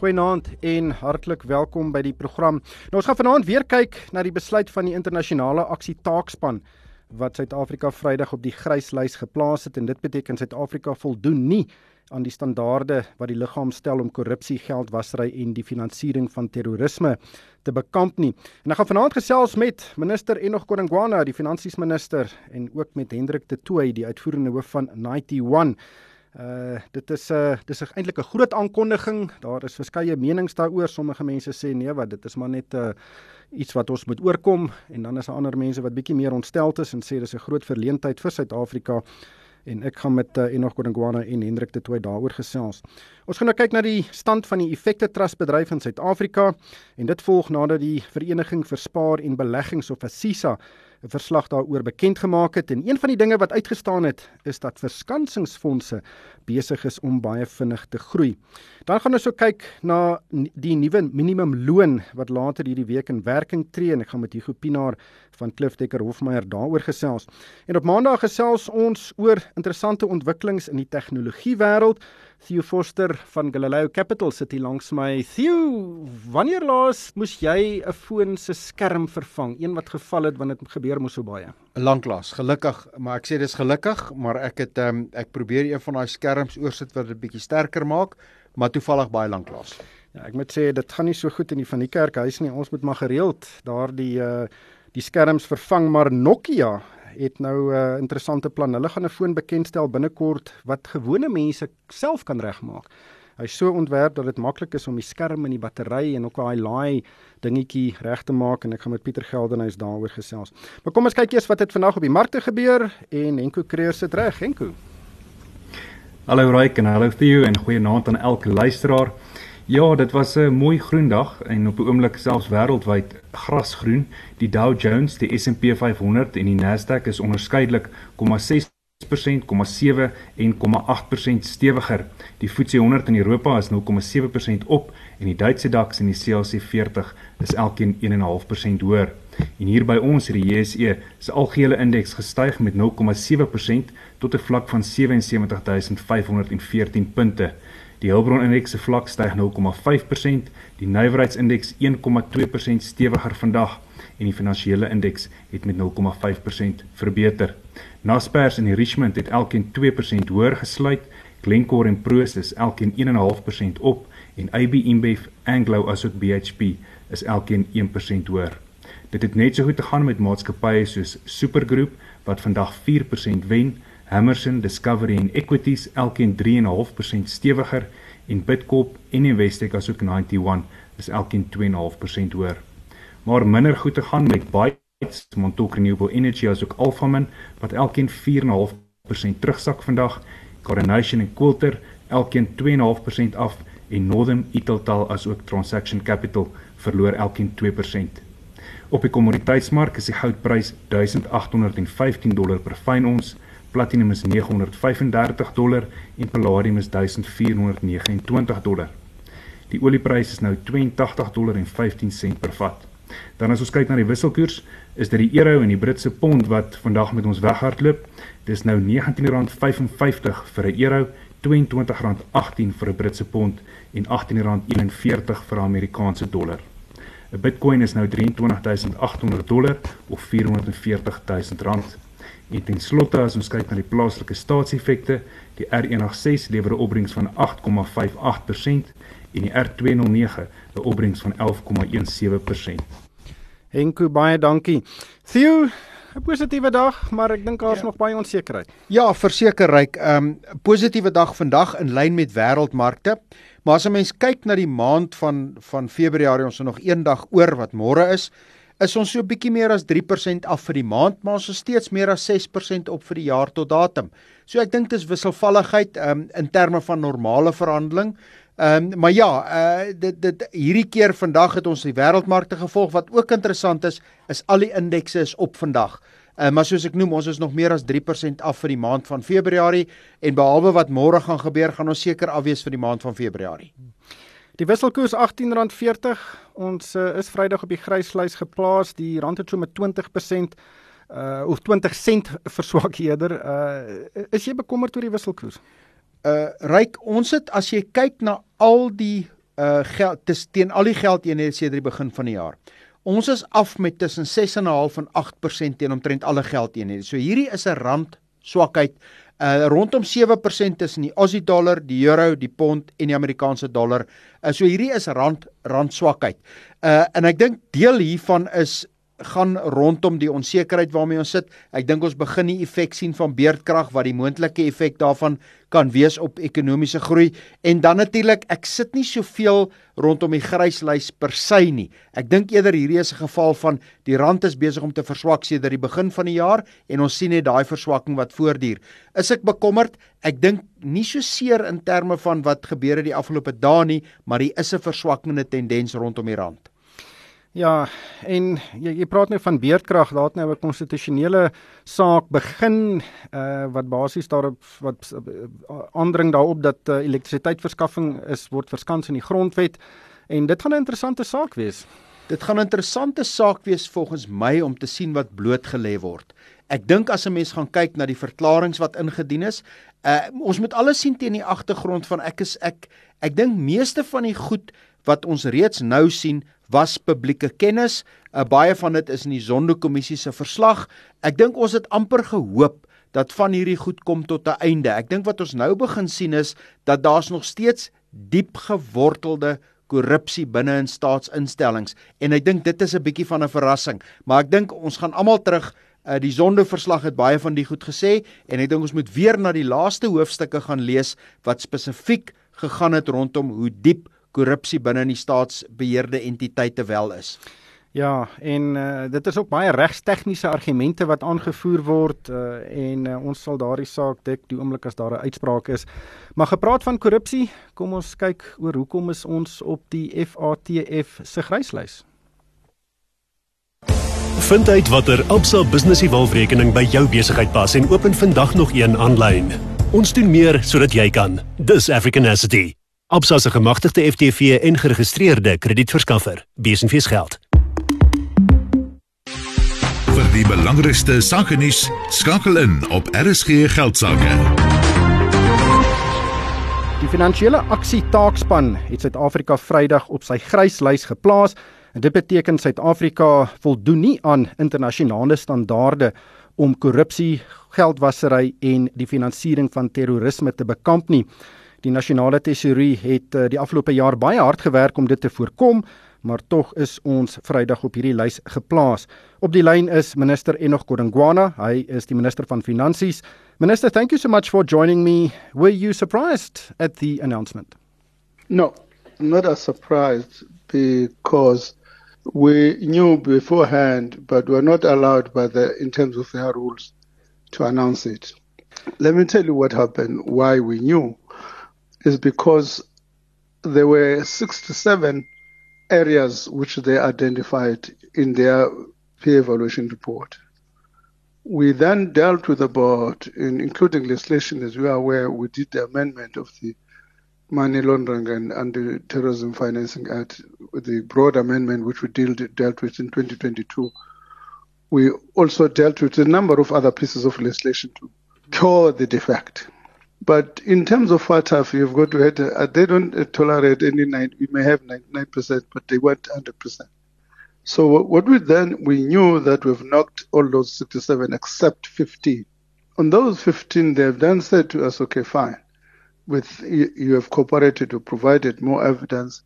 Goeienaand en hartlik welkom by die program. Nou ons gaan vanaand weer kyk na die besluit van die internasionale aksie taakspan wat Suid-Afrika Vrydag op die gryslys geplaas het en dit beteken Suid-Afrika voldoen nie aan die standaarde wat die liggaam stel om korrupsie, geldwasery en die finansiering van terrorisme te bekamp nie. En ek gaan vanaand gesels met minister Enoch Godongwana, die finansiesminister en ook met Hendrik de Tooy, die uitvoerende hoof van 91 Uh dit is 'n uh, dis eintlik 'n groot aankondiging. Daar is verskeie menings daaroor. Sommige mense sê nee, wat dit is maar net 'n uh, iets wat ons moet oorkom en dan is daar ander mense wat bietjie meer ontsteld is en sê dis 'n groot verleentheid vir Suid-Afrika. En ek gaan met uh, Enoch Godongwana en Hendrik de Tooy daaroor gesels. Ons gaan nou kyk na die stand van die Effekte Trust bedryf in Suid-Afrika en dit volg nadat die Vereniging vir Spaar en Beleggings of ASISA 'n verslag daaroor bekend gemaak het en een van die dinge wat uitgestaan het is dat verskansingsfondse besig is om baie vinnig te groei. Dan gaan ons ook kyk na die nuwe minimumloon wat later hierdie week in werking tree en ek gaan met Hugo Pinaar van Klif Dekker Hofmeyer daaroor gesels. En op Maandag gesels ons oor interessante ontwikkelings in die tegnologie wêreld. Theo Forster van Galileo Capital sit hier langs my. Theo, wanneer laas moes jy 'n foon se skerm vervang? Een wat geval het want dit gebeur mos so baie. Lanklaas, gelukkig, maar ek sê dis gelukkig, maar ek het um, ek probeer een van daai skerms oorsit wat dit bietjie sterker maak, maar toevallig baie lanklaas. Ja, ek moet sê dit gaan nie so goed in die van die kerkhuis nie. Ons moet maar gereeld daardie uh die skerms vervang, maar Nokia het nou 'n uh, interessante plan. Hulle gaan 'n foon bekendstel binnekort wat gewone mense self kan regmaak. Hy's so ontwerp dat dit maklik is om die skerm en die battery en ook daai laai dingetjie reg te maak en ek gaan met Pieter Geldenhuys daaroor gesels. Maar kom ons kyk eers wat het vandag op die markte gebeur en Henko Creer sit reg, Henko. Hallo Ryk en hallo Theo en goeienaand aan elke luisteraar. Ja, dit was 'n mooi groen dag en op die oomblik selfs wêreldwyd grasgroen. Die Dow Jones, die S&P 500 en die Nasdaq is onderskeidelik 0,6%, 0,7 en 0,8% stewiger. Die FTSE 100 in Europa is 0,7% op en die Duitse DAX en die CAC 40 is elkeen 1,5% hoër. En hier by ons het die JSE se algehele indeks gestyg met 0,7% tot 'n vlak van 77514 punte. Die Hulbron indeks se vlak styg 0,5%, die nywerheidsindeks 1,2% stewiger vandag en die finansiële indeks het met 0,5% verbeter. Naspers en Richmond het elkeen 2% hoër gesluit, Glencore en Prosus elkeen 1,5% op en AB InBev, Anglo asook BHP is elkeen 1% hoër. Dit het net so goed gegaan met maatskappye soos Supergroep wat vandag 4% wen, Hammerson, Discovery en Equities elkeen 3.5% stewiger en Bidcorp en Investec asook 91 is elkeen 2.5% hoër. Maar minder goed te gaan met Bytes, Montauk Renewable Energy asook Alphamin wat elkeen 4.5% terugsak vandag, Coronation en Quilter elkeen 2.5% af en Northern Italtal asook Transaction Capital verloor elkeen 2%. Op die kommoditeitsmark is die goudprys 1815 dollar per fyn ons platinum is 935 dollar en palladium is 1429 dollar. Die olieprys is nou 82 dollar en 15 sent per vat. Dan as ons kyk na die wisselkoers, is dit die euro en die Britse pond wat vandag met ons weghardloop. Dis nou R19.55 vir 'n euro, R22.18 vir 'n Britse pond en R18.41 vir 'n Amerikaanse dollar. 'n Bitcoin is nou 23800 dollar of 440 000 rand. En ten slotte as ons kyk na die plaaslike staatseffekte, die R106 lewer 'n opbrengs van 8,58% en die R209 'n opbrengs van 11,17%. Henko baie dankie. Theo 'n positiewe dag, maar ek dink daar's ja. nog baie onsekerheid. Ja, verseker ryk. 'n um, Positiewe dag vandag in lyn met wêreldmarkte. Maar as 'n mens kyk na die maand van van Februarie, ons het nog een dag oor wat môre is, is ons so 'n bietjie meer as 3% af vir die maand, maar ons is steeds meer as 6% op vir die jaar tot datum. So ek dink dis wisselvalligheid um, in terme van normale verhandeling. Ehm um, maar ja, uh dit dit hierdie keer vandag het ons die wêreldmarkte gevolg wat ook interessant is, is al die indekse is op vandag. Uh, maar soos ek noem, ons is nog meer as 3% af vir die maand van Februarie en behalwe wat môre gaan gebeur, gaan ons seker afwees vir die maand van Februarie. Die wisselkoers R18.40. Ons uh, is Vrydag op die gryslys geplaas. Die rand het so met 20% uh of 20 sent verswak eerder. Uh is jy bekommerd oor die wisselkoers? Uh ryk ons het as jy kyk na al die uh geld tes, teen al die geldeenhede sedert die begin van die jaar. Ons is af met tussen 6.5 en 8% teen omtrent alle geldeenhede. So hierdie is 'n rand swakheid uh rondom 7% tussen die Aussie dollar, die euro, die pond en die Amerikaanse dollar. Uh so hierdie is rand rand swakheid. Uh en ek dink deel hiervan is gaan rondom die onsekerheid waarmee ons sit. Ek dink ons begin die effek sien van beerdkrag wat die moontlike effek daarvan kan wees op ekonomiese groei en dan natuurlik ek sit nie soveel rondom die gryslys per se nie. Ek dink eerder hierdie is 'n geval van die rand is besig om te verswak sedert die begin van die jaar en ons sien net daai verswakking wat voortduur. Is ek bekommerd? Ek dink nie so seer in terme van wat gebeur het die afgelope dae nie, maar daar is 'n verswakkende tendens rondom die rand. Ja, en jy, jy praat nou van beerdkrag, daar het nou 'n konstitusionele saak begin uh wat basies daarop wat uh, aandring daarop dat uh, elektrisiteitsverskaffing is word verskans in die grondwet en dit gaan 'n interessante saak wees. Dit gaan 'n interessante saak wees volgens my om te sien wat blootgelê word. Ek dink as 'n mens gaan kyk na die verklaringe wat ingedien is, uh ons moet alles sien teen die agtergrond van ek is ek ek dink meeste van die goed wat ons reeds nou sien was publieke kennis. Uh, baie van dit is in die Zondo-kommissie se verslag. Ek dink ons het amper gehoop dat van hierdie goed kom tot 'n einde. Ek dink wat ons nou begin sien is dat daar's nog steeds diep gewortelde korrupsie binne in staatsinstellings en ek dink dit is 'n bietjie van 'n verrassing, maar ek dink ons gaan almal terug uh, die Zondo-verslag het baie van die goed gesê en ek dink ons moet weer na die laaste hoofstukke gaan lees wat spesifiek gegaan het rondom hoe diep korrupsie binne in die staatsbeheerde entiteite wel is. Ja, en uh, dit is ook baie regstegniese argumente wat aangevoer word uh, en uh, ons sal daardie saak dek die oomblik as daar 'n uitspraak is. Maar gepraat van korrupsie, kom ons kyk oor hoekom is ons op die FATF se gryslys. Vind uit watter Absa Business Evolve-rekening by jou besigheid pas en open vandag nog een aanlyn. Ons doen meer sodat jy kan. Dis Africanacity. Absa se gemagtigde FTV en geregistreerde kredietverskaffer. Besenfees geld. Vir die belangrikste sake nuus skakel in op RSG geldsaake. Die finansiële aksie taakspan het Suid-Afrika Vrydag op sy gryslys geplaas en dit beteken Suid-Afrika voldoen nie aan internasionale standaarde om korrupsie, geldwasery en die finansiering van terrorisme te bekamp nie. Die nasionale tesourie het uh, die afgelope jaar baie hard gewerk om dit te voorkom, maar tog is ons Vrydag op hierdie lys geplaas. Op die lyn is minister Enoch Godongwana. Hy is die minister van finansies. Minister, thank you so much for joining me. Were you surprised at the announcement? No, not as surprised because we knew beforehand, but were not allowed by the in terms of their rules to announce it. Let me tell you what happened, why we knew. Is because there were 67 areas which they identified in their peer evaluation report. We then dealt with about, in, including legislation, as we are aware, we did the amendment of the Money Laundering and Anti-Terrorism Financing Act, the broad amendment which we deal, dealt with in 2022. We also dealt with a number of other pieces of legislation to cure the defect. But in terms of FATF, you've got to have, uh, they don't uh, tolerate any nine, we may have 99%, but they want 100%. So what we then, we knew that we've knocked all those 67 except 15. On those 15, they've then said to us, okay, fine. With you, you have cooperated you provided more evidence.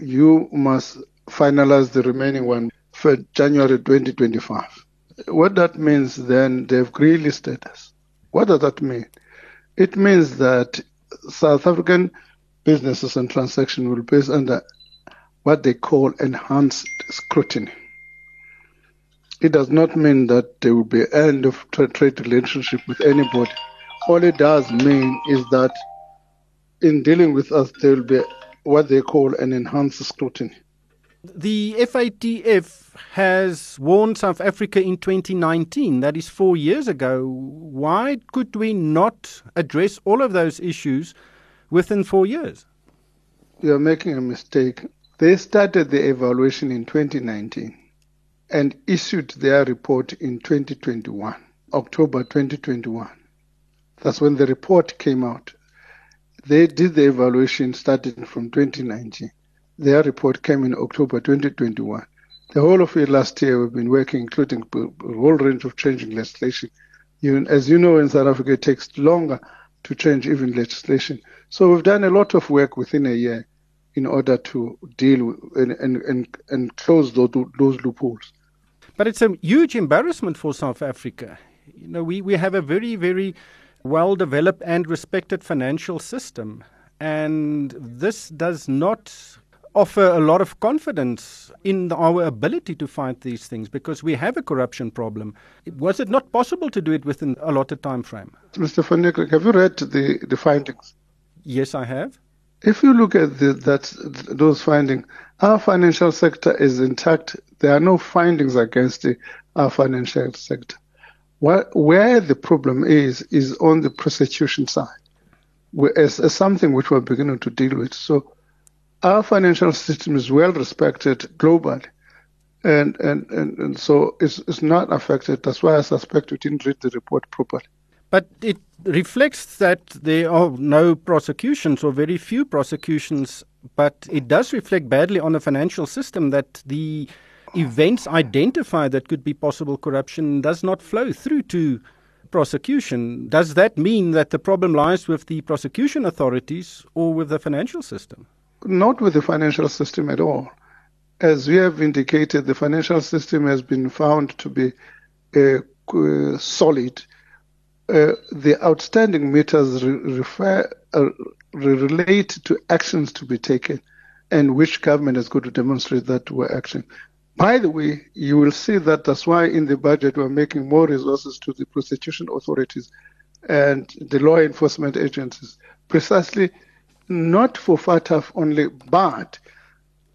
You must finalize the remaining one for January 2025. What that means then, they've grey-listed us. What does that mean? It means that South African businesses and transactions will be under what they call enhanced scrutiny. It does not mean that there will be end of trade relationship with anybody. All it does mean is that in dealing with us, there will be what they call an enhanced scrutiny. The FATF has warned South Africa in 2019, that is four years ago. Why could we not address all of those issues within four years? You're making a mistake. They started the evaluation in 2019 and issued their report in 2021, October 2021. That's when the report came out. They did the evaluation starting from 2019. Their report came in October 2021. The whole of it last year, we've been working, including a whole range of changing legislation. You, as you know, in South Africa, it takes longer to change even legislation. So we've done a lot of work within a year in order to deal with and, and, and, and close those, those loopholes. But it's a huge embarrassment for South Africa. You know, we, we have a very, very well developed and respected financial system. And this does not offer a lot of confidence in our ability to fight these things because we have a corruption problem. Was it not possible to do it within a lot of time frame? Mr. Van Niekerk, have you read the, the findings? Yes, I have. If you look at the, that those findings, our financial sector is intact. There are no findings against the, our financial sector. Where, where the problem is, is on the prosecution side, as, as something which we're beginning to deal with. So our financial system is well respected globally. And, and, and, and so it's, it's not affected. That's why I suspect we didn't read the report properly. But it reflects that there are no prosecutions or very few prosecutions, but it does reflect badly on the financial system that the events identified that could be possible corruption does not flow through to prosecution. Does that mean that the problem lies with the prosecution authorities or with the financial system? Not with the financial system at all. As we have indicated, the financial system has been found to be uh, solid. Uh, the outstanding matters re- refer, uh, relate to actions to be taken and which government is going to demonstrate that we're action. By the way, you will see that that's why in the budget we're making more resources to the prosecution authorities and the law enforcement agencies, precisely not for FATF only, but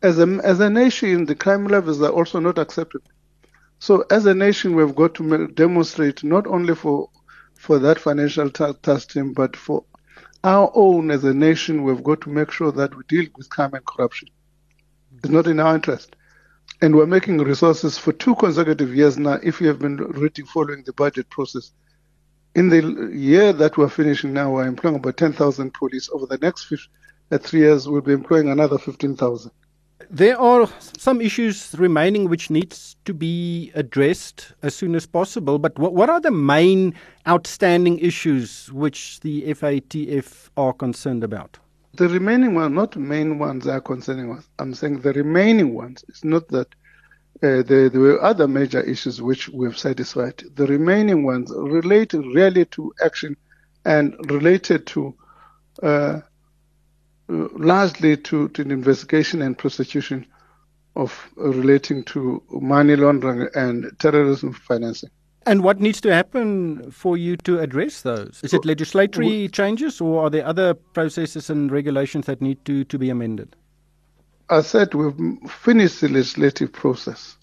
as a, as a nation, the crime levels are also not acceptable. So as a nation, we've got to demonstrate not only for for that financial team, but for our own as a nation, we've got to make sure that we deal with crime and corruption. It's not in our interest. And we're making resources for two consecutive years now, if you have been reading following the budget process. In the year that we're finishing now, we're employing about 10,000 police. Over the next five, uh, three years, we'll be employing another 15,000. There are some issues remaining which needs to be addressed as soon as possible. But what, what are the main outstanding issues which the FATF are concerned about? The remaining ones, not main ones, are concerning us. I'm saying the remaining ones. It's not that uh, there, there, were other major issues which we've satisfied. The remaining ones relate really to action and related to uh, largely to, to the investigation and prosecution of uh, relating to money laundering and terrorism financing. And what needs to happen for you to address those? Is it legislatory changes or are there other processes and regulations that need to, to be amended? I said we've finished the legislative process.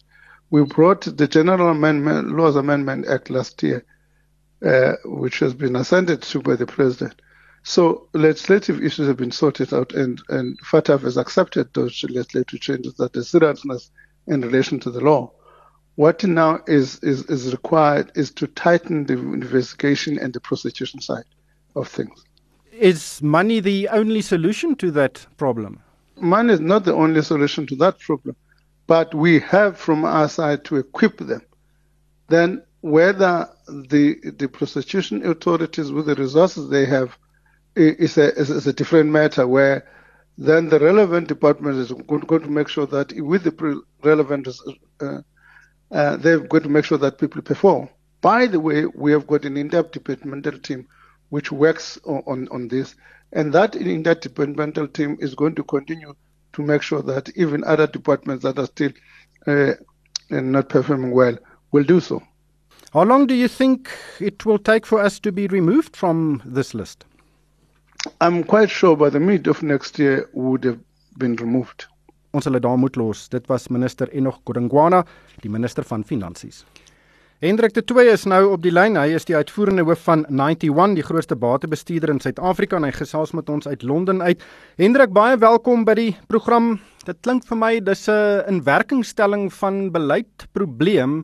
We brought the General Amendment, Laws Amendment Act last year, uh, which has been assented to by the President. So legislative issues have been sorted out, and, and FATF has accepted those legislative changes that the seriousness in relation to the law. What now is, is, is required is to tighten the investigation and the prosecution side of things. Is money the only solution to that problem? Money is not the only solution to that problem, but we have from our side to equip them. Then, whether the the prosecution authorities, with the resources they have, is a is a different matter. Where then the relevant department is going to make sure that with the relevant uh, uh, they've got to make sure that people perform. By the way, we have got an in-depth departmental team which works on, on, on this, and that in-depth departmental team is going to continue to make sure that even other departments that are still uh, not performing well will do so. How long do you think it will take for us to be removed from this list? I'm quite sure by the mid of next year would have been removed. Ons hulle daar moet los. Dit was minister Enoch Godongwana, die minister van Finansies. Hendrik de Tooy is nou op die lyn. Hy is die uitvoerende hoof van 91, die grootste batebestuurder in Suid-Afrika en hy gesels met ons uit Londen uit. Hendrik, baie welkom by die program. Dit klink vir my dis 'n inwerkingstelling van beleid probleem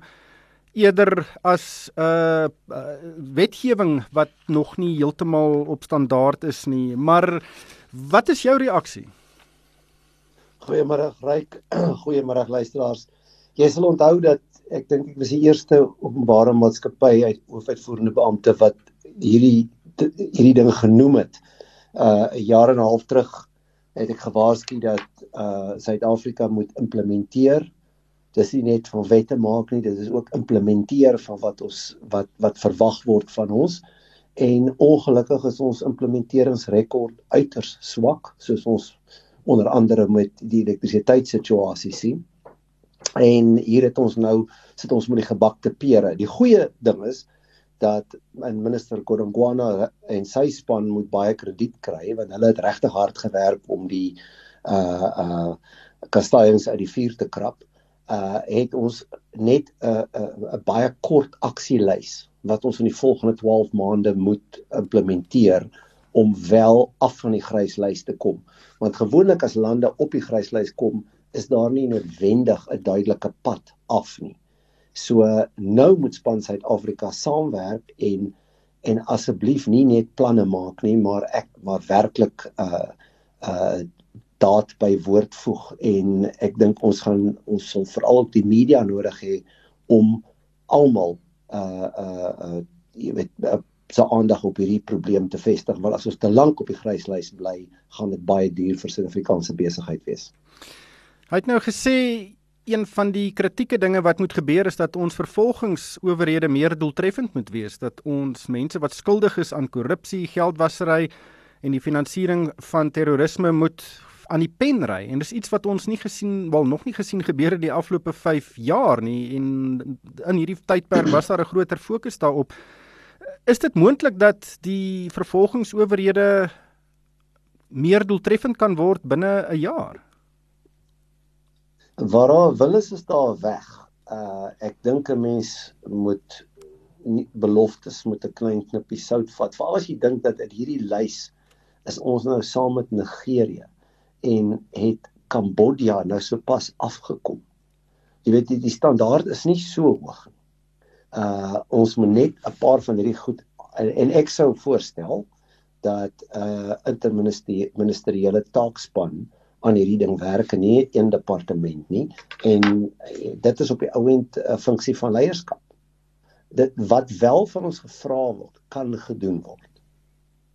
eerder as 'n uh, uh, wetgewing wat nog nie heeltemal op standaard is nie. Maar wat is jou reaksie? Goeiemôre Ryk. Goeiemôre luisteraars. Jy sal onthou dat ek dink ek was die eerste openbare maatskappy uit hoofuitvoerende beampte wat hierdie hierdie ding genoem het. Uh 'n jaar en 'n half terug het ek gewaarsku dat uh Suid-Afrika moet implementeer. Dis nie net van wette maak nie, dit is ook implementeer van wat ons wat wat verwag word van ons. En ongelukkig is ons implementeringsrekord uiters swak, soos ons onder andere met die elektrisiteitssituasie sien. En hier het ons nou sit ons met die gebakte pere. Die goeie ding is dat in minister Kodongwana en sy span moet baie krediet kry want hulle het regtig hard gewerk om die uh uh kastaiens uit die vuur te krap. Uh het ons net 'n uh, 'n uh, 'n baie kort aksielys wat ons in die volgende 12 maande moet implementeer om wel af van die gryslys te kom. Want gewoonlik as lande op die gryslys kom, is daar nie noodwendig 'n duidelike pad af nie. So nou moet span Suid-Afrika saamwerk en en asseblief nie net planne maak nie, maar ek maar werklik uh uh daad by woord voeg en ek dink ons gaan ons sal veral op die media nodig hê om almal uh uh uh jy weet uh, se aandag op hierdie probleem te vestig want as ons te lank op die gryslys bly, gaan dit baie duur vir Suid-Afrikaanse besigheid wees. Hy het nou gesê een van die kritieke dinge wat moet gebeur is dat ons vervolgingsowerhede meer doeltreffend moet wees, dat ons mense wat skuldig is aan korrupsie, geldwasery en die finansiering van terrorisme moet aan die pen ry en dis iets wat ons nie gesien wel nog nie gesien gebeur in die afgelope 5 jaar nie en in hierdie tydperk was daar 'n groter fokus daarop. Is dit moontlik dat die vervolgingsowerhede meer doeltreffend kan word binne 'n jaar? Waar daar wil is, is daar weg. Uh ek dink 'n mens moet nie beloftes moet 'n klein knippie sout vat. Veral as jy dink dat uit hierdie lys is ons nou saam met Nigerië en het Kambodja nou sopas afgekom. Jy weet die, die standaard is nie so hoog nie. Uh ons moet net 'n paar van hierdie goed en, en ek sou voorstel dat uh interministeriële taakspan aan hierdie ding werk en nie een departement nie en eh, dit is op die ouend 'n funksie van leierskap. Dit wat wel van ons gevra word, kan gedoen word.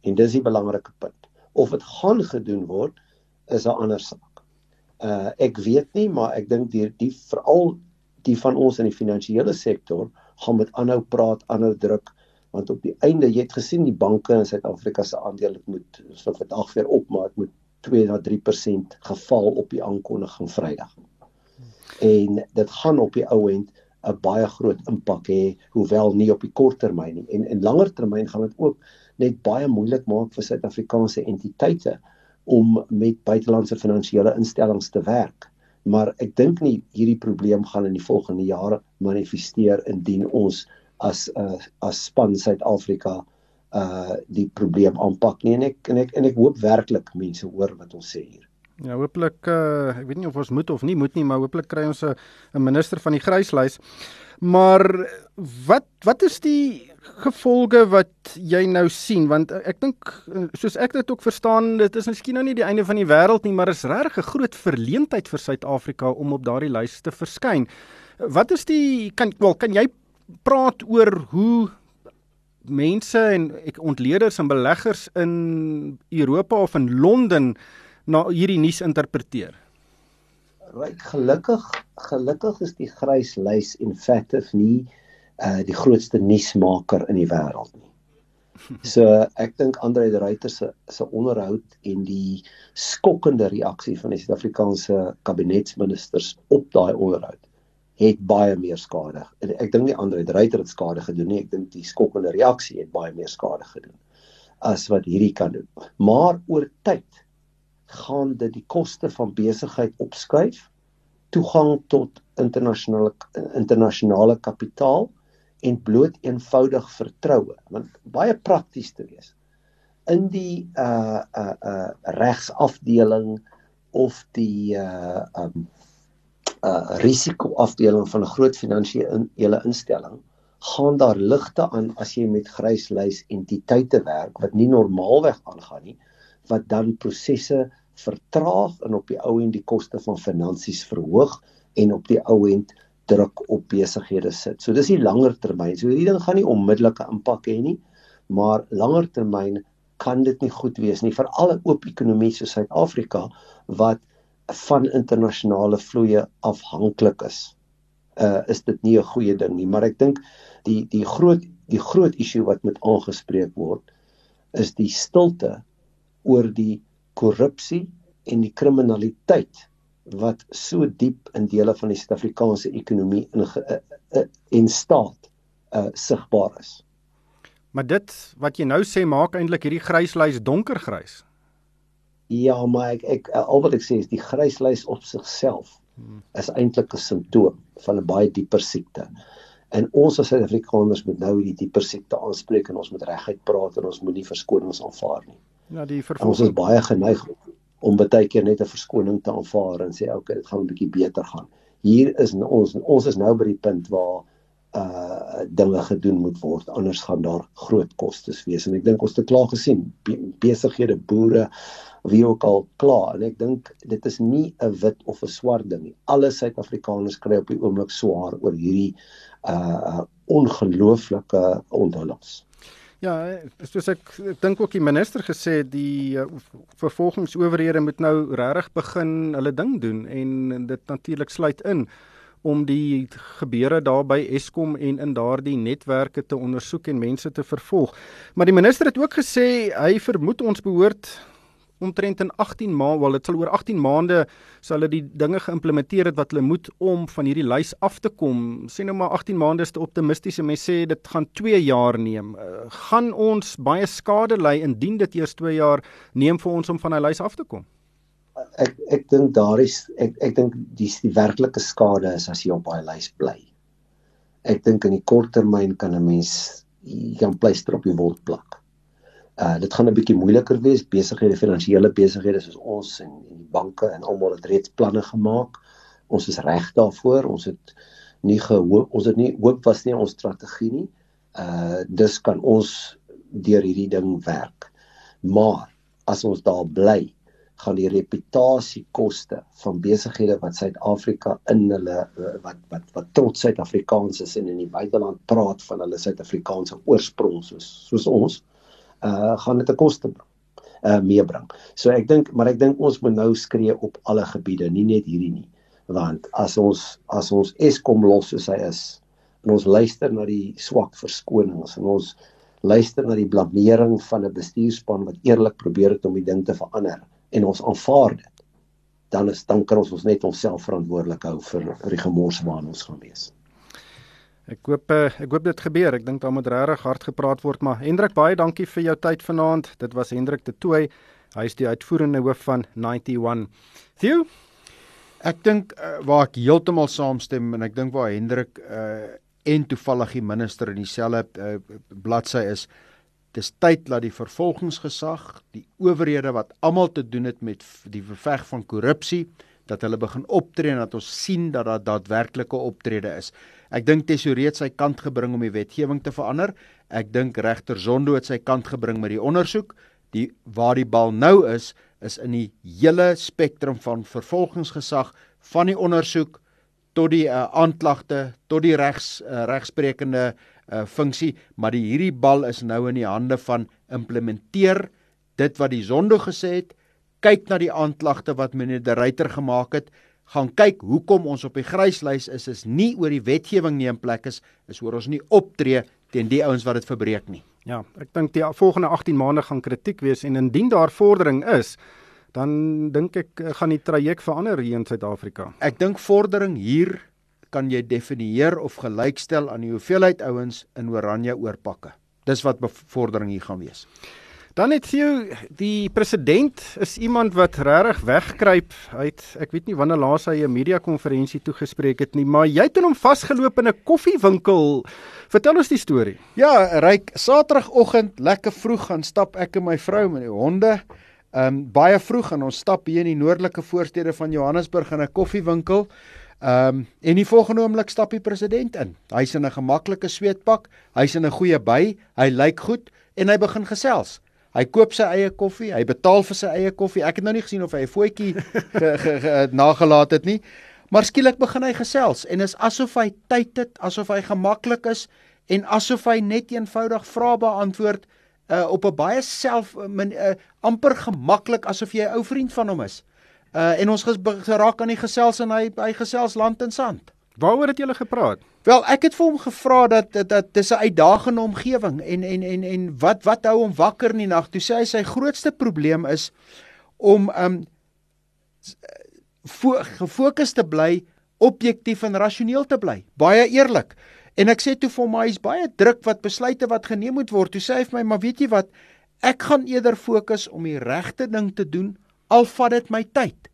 En dis die belangrike punt. Of dit gaan gedoen word is 'n ander saak. Uh ek weet nie, maar ek dink die die veral die van ons in die finansiële sektor gaan met aanhou praat, aanhou druk want op die einde jy het gesien die banke in Suid-Afrika se aandeel het moet so vandag weer op maar dit moet 2 na 3% geval op die aankondiging Vrydag. En dit gaan op die ou end 'n baie groot impak hê, hoewel nie op die kort termyn nie. En in langer termyn gaan dit ook net baie moeilik maak vir Suid-Afrikaanse entiteite om met buitelandse finansiële instellings te werk. Maar ek dink nie hierdie probleem gaan in die volgende jare manifesteer indien ons as uh, as span Suid-Afrika uh die probleem aanpak nie en ek en ek en ek hoop werklik mense hoor wat ons sê hier. Ja, hooplik uh ek weet nie of ons moet of nie moet nie, maar hooplik kry ons 'n 'n minister van die gryslys. Maar wat wat is die gevolge wat jy nou sien want ek dink soos ek dit ook verstaan dit is miskien nou nie die einde van die wêreld nie maar is regtig 'n groot verleentheid vir Suid-Afrika om op daardie lys te verskyn. Wat is die kan wel kan jy praat oor hoe mense en ek ontleeders en beleggers in Europa of in Londen na hierdie nuus interpreteer? Ryk gelukkig gelukkig is die grys lys effective nie uh die grootste nuusmaker in die wêreld nie. So ek dink Andre de Ruyter se se onderhoud en die skokkende reaksie van die Suid-Afrikaanse kabinetsministers op daai onderhoud het baie meer skade. En ek dink nie Andre Dreiter het skade gedoen nie. Ek dink die skokkende reaksie het baie meer skade gedoen. as wat hierdie kan doen. Maar oor tyd gaan dit die koste van besigheid opskuif, toegang tot internasionale internasionale kapitaal en bloot eenvoudig vertroue, want baie prakties te wees. In die uh uh uh regsafdeling of die uh um uh risikoafdeling van 'n groot finansiële instelling gaan daar ligte aan as jy met gryslys entiteite werk wat nie normaalweg aangaan nie wat dan prosesse vertraag en op die ou end die koste van finansies verhoog en op die ou end druk op besighede sit. So dis die langer termyn. So hierdie ding gaan nie onmiddellike impak hê nie, maar langer termyn kan dit nie goed wees nie vir alle oop ekonomie soos Suid-Afrika wat van internasionale vloeye afhanklik is. Uh is dit nie 'n goeie ding nie, maar ek dink die die groot die groot issue wat moet aangespreek word is die stilte oor die korrupsie en die kriminaliteit wat so diep in dele van die Suid-Afrikaanse ekonomie in uh, uh, en staat uh sigbaar is. Maar dit wat jy nou sê maak eintlik hierdie gryslys donkergrys. Ja, maar ek ek al wat ek sê is die gryslys op sigself is eintlik 'n simptoom van 'n baie dieper siekte. En ons as Suid-Afrikaners moet nou hierdie dieper siekte aanspreek en ons moet reguit praat en ons moet nie verskonings aanvaar nie. Ja, die vervolging. Ons is baie geneig om baie keer net 'n verskoning te aanvaar en sê okay, dit gaan 'n bietjie beter gaan. Hier is ons ons is nou by die punt waar uh dinge gedoen moet word anders gaan daar groot kostes wees. En ek dink ons het klaar gesien be besighede boere wie ook al klaar. En ek dink dit is nie 'n wit of 'n swart ding nie. Alle suid-afrikaners kry op die oomblik swaar oor hierdie uh ongelooflike onthullings. Ja, soos ek, ek dink ook die minister gesê die uh, vervolgingsowerhede moet nou regtig begin hulle ding doen en dit natuurlik sluit in om die gebeure daar by Eskom en in daardie netwerke te ondersoek en mense te vervolg. Maar die minister het ook gesê hy vermoed ons behoort omtrent in 18 maande, wel dit sal oor 18 maande sal hulle die dinge geïmplementeer het wat hulle moet om van hierdie lys af te kom. Sê nou maar 18 maande is te optimisties en mense sê dit gaan 2 jaar neem. Uh, gaan ons baie skade ly indien dit eers 2 jaar neem vir ons om van hy lys af te kom? Ek ek dink daar is ek ek dink die die werklike skade is as jy op daai lys bly. Ek dink in die kort termyn kan 'n mens kan pleister op die wond plak. Uh dit gaan 'n bietjie moeiliker wees besighede, finansiële besighede soos ons en, en die banke en almal het reeds planne gemaak. Ons is reg daarvoor. Ons het nie gehoop ons het nie hoop was nie ons strategie nie. Uh dus kan ons deur hierdie ding werk. Maar as ons daar bly, gaan die reputasiekoste van besighede wat Suid-Afrika in hulle uh, wat wat wat trots Suid-Afrikaans is en in die buiteland praat van hulle Suid-Afrikaanse oorsprong soos soos ons uh gaan dit 'n koste bring uh meebring. So ek dink maar ek dink ons moet nou skree op alle gebiede, nie net hierdie nie. Want as ons as ons Eskom los soos hy is en ons luister na die swak verskonings en ons luister na die blameering van 'n bestuurspan wat eerlik probeer het om die ding te verander en ons aanvaar dit dan is dan kan ons ons net onsself verantwoordelik hou vir, vir die gemors waarin ons gaan wees. Ek hoop eh, ek hoop dit gebeur. Ek dink daar moet regtig hard gepraat word, maar Hendrik baie dankie vir jou tyd vanaand. Dit was Hendrik de Tooy. Hy is die uitvoerende hoof van 91. Theo Ek dink uh, waar ek heeltemal saamstem en ek dink waar Hendrik uh, en toevallig die minister in dieselfde uh, bladsy is, dis tyd dat die vervolgingsgesag, die owerhede wat almal te doen het met die beveg van korrupsie, dat hulle begin optree en dat ons sien dat daar daadwerklike optrede is. Ek dink Tesorie het sy kant gebring om die wetgewing te verander. Ek dink regter Zondo het sy kant gebring met die ondersoek. Die waar die bal nou is, is in die hele spektrum van vervolgingsgesag van die ondersoek tot die uh, aanklagte tot die regs uh, regsprekende uh, funksie, maar die hierdie bal is nou in die hande van implementeer dit wat die Zondo gesê het. Kyk na die aanklagte wat meneer De Ruyter gemaak het gaan kyk hoekom ons op die gryslys is is nie oor die wetgewing nie in plek is is oor ons nie optree teen die ouens wat dit verbreek nie. Ja, ek dink die volgende 18 maande gaan kritiek wees en indien daar vordering is, dan dink ek eh, gaan die traject verander hier in Suid-Afrika. Ek dink vordering hier kan jy definieer of gelykstel aan die hoeveelheid ouens in oranje oorpakke. Dis wat bevordering hier gaan wees. Dan het jy die president is iemand wat regtig wegkruip uit ek weet nie wanneer laas hy 'n media konferensie toegespreek het nie, maar jy het hom vasgeloop in 'n koffiewinkel. Vertel ons die storie. Ja, ryk Saterdagoggend lekker vroeg gaan stap ek en my vrou met die honde. Ehm um, baie vroeg en ons stap hier in die noordelike voorstede van Johannesburg in 'n koffiewinkel. Ehm um, en die volgende oomblik stap die president in. Hy's in 'n gemaklike sweetpak, hy's in 'n goeie by, hy lyk goed en hy begin gesels. Hy koop sy eie koffie, hy betaal vir sy eie koffie. Ek het nou nie gesien of hy 'n voetjie nagelaat het nie. Maar skielik begin hy gesels en is asof hy tyd het, asof hy gemaklik is en asof hy net eenvoudig vrae beantwoord uh, op 'n baie self min, uh, amper gemaklik asof jy 'n ou vriend van hom is. Uh en ons geraak aan die gesels en hy hy gesels land en sand. Waaroor het julle gepraat? Wel, ek het vir hom gevra dat dat, dat dis 'n uitdagende omgewing en en en en wat wat hou hom wakker in die nag? Toe sê hy sy grootste probleem is om um gefokus te bly, objektief en rasioneel te bly. Baie eerlik. En ek sê toe vir hom, hy's baie druk wat besluite wat geneem moet word. Toe sê hy vir my, maar weet jy wat? Ek gaan eerder fokus om die regte ding te doen al vat dit my tyd.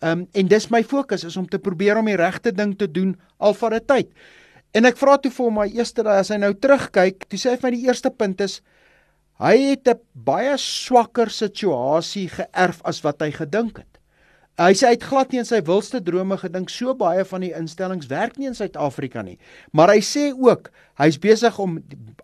Ehm um, en dis my fokus is om te probeer om die regte ding te doen al vat dit tyd. En ek vra toe vir my eerste daai as hy nou terugkyk, toe sê hy vir my die eerste punt is hy het 'n baie swakker situasie geërf as wat hy gedink het. Hy sê hy het glad nie in sy wilste drome gedink so baie van die instellings werk nie in Suid-Afrika nie. Maar hy sê ook hy's besig om